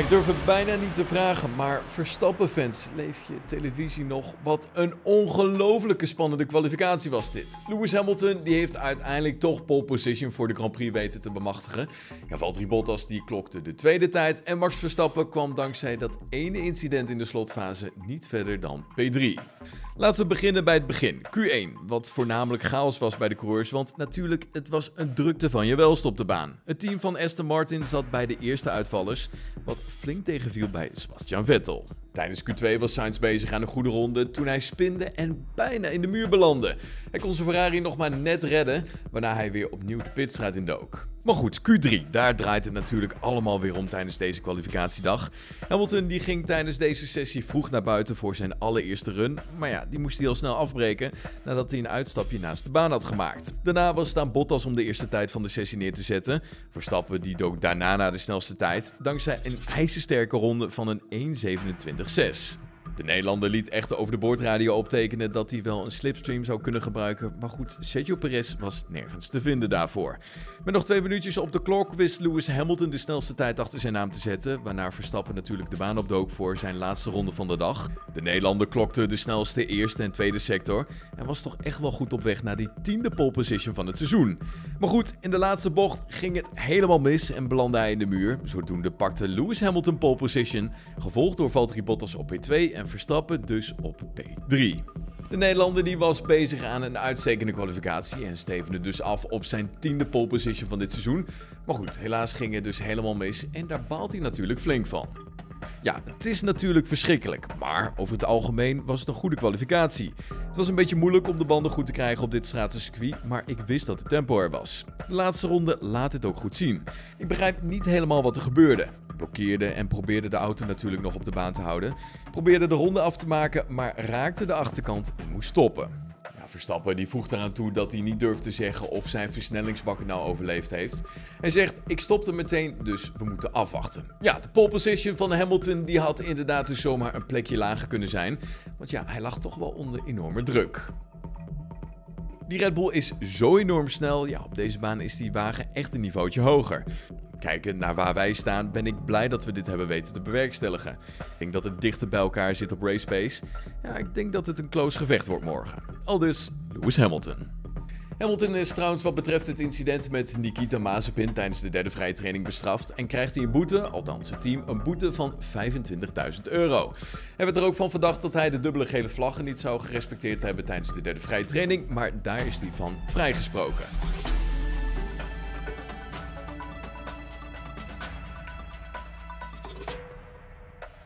Ik durf het bijna niet te vragen, maar Verstappen-fans, leef je televisie nog? Wat een ongelofelijke spannende kwalificatie was dit. Lewis Hamilton die heeft uiteindelijk toch pole position voor de Grand Prix weten te bemachtigen. Ja, Valtteri Bottas die klokte de tweede tijd en Max Verstappen kwam dankzij dat ene incident in de slotfase niet verder dan P3. Laten we beginnen bij het begin. Q1, wat voornamelijk chaos was bij de coureurs, want natuurlijk, het was een drukte van je welst op de baan. Het team van Aston Martin zat bij de eerste uitvallers, wat flink tegenviel bij Sebastian Vettel. Tijdens Q2 was Sainz bezig aan een goede ronde toen hij spinde en bijna in de muur belandde. Hij kon zijn Ferrari nog maar net redden, waarna hij weer opnieuw de pitstraat in dook. Maar goed, Q3, daar draait het natuurlijk allemaal weer om tijdens deze kwalificatiedag. Hamilton die ging tijdens deze sessie vroeg naar buiten voor zijn allereerste run, maar ja, die moest hij al snel afbreken nadat hij een uitstapje naast de baan had gemaakt. Daarna was het aan Bottas om de eerste tijd van de sessie neer te zetten. Verstappen die dook daarna naar de snelste tijd, dankzij een ijzersterke ronde van een success. De Nederlander liet echter over de boordradio optekenen dat hij wel een slipstream zou kunnen gebruiken, maar goed, Sergio Perez was nergens te vinden daarvoor. Met nog twee minuutjes op de klok wist Lewis Hamilton de snelste tijd achter zijn naam te zetten, waarna Verstappen natuurlijk de baan opdook voor zijn laatste ronde van de dag. De Nederlander klokte de snelste eerste en tweede sector en was toch echt wel goed op weg naar die tiende pole position van het seizoen. Maar goed, in de laatste bocht ging het helemaal mis en belandde hij in de muur. Zodoende pakte Lewis Hamilton pole position, gevolgd door Valtteri Bottas op P2 en Verstappen dus op P3. De Nederlander die was bezig aan een uitstekende kwalificatie en stevende dus af op zijn tiende pole position van dit seizoen. Maar goed, helaas ging het dus helemaal mis en daar baalt hij natuurlijk flink van. Ja, het is natuurlijk verschrikkelijk, maar over het algemeen was het een goede kwalificatie. Het was een beetje moeilijk om de banden goed te krijgen op dit stratencircuit, maar ik wist dat de tempo er was. De laatste ronde laat het ook goed zien. Ik begrijp niet helemaal wat er gebeurde blokkeerde en probeerde de auto natuurlijk nog op de baan te houden. Probeerde de ronde af te maken, maar raakte de achterkant en moest stoppen. Verstappen die voegt eraan toe dat hij niet durft te zeggen of zijn versnellingsbak nou overleefd heeft. Hij zegt, ik stopte meteen, dus we moeten afwachten. Ja, de pole position van Hamilton die had inderdaad dus zomaar een plekje lager kunnen zijn. Want ja, hij lag toch wel onder enorme druk. Die Red Bull is zo enorm snel, ja, op deze baan is die wagen echt een niveautje hoger kijken naar waar wij staan, ben ik blij dat we dit hebben weten te bewerkstelligen. Ik denk dat het dichter bij elkaar zit op race pace. Ja, ik denk dat het een close gevecht wordt morgen. Al dus Lewis Hamilton. Hamilton is trouwens wat betreft het incident met Nikita Mazepin tijdens de derde vrije training bestraft en krijgt hij een boete, althans het team, een boete van 25.000 euro. Hij werd er ook van verdacht dat hij de dubbele gele vlaggen niet zou gerespecteerd hebben tijdens de derde vrije training, maar daar is hij van vrijgesproken.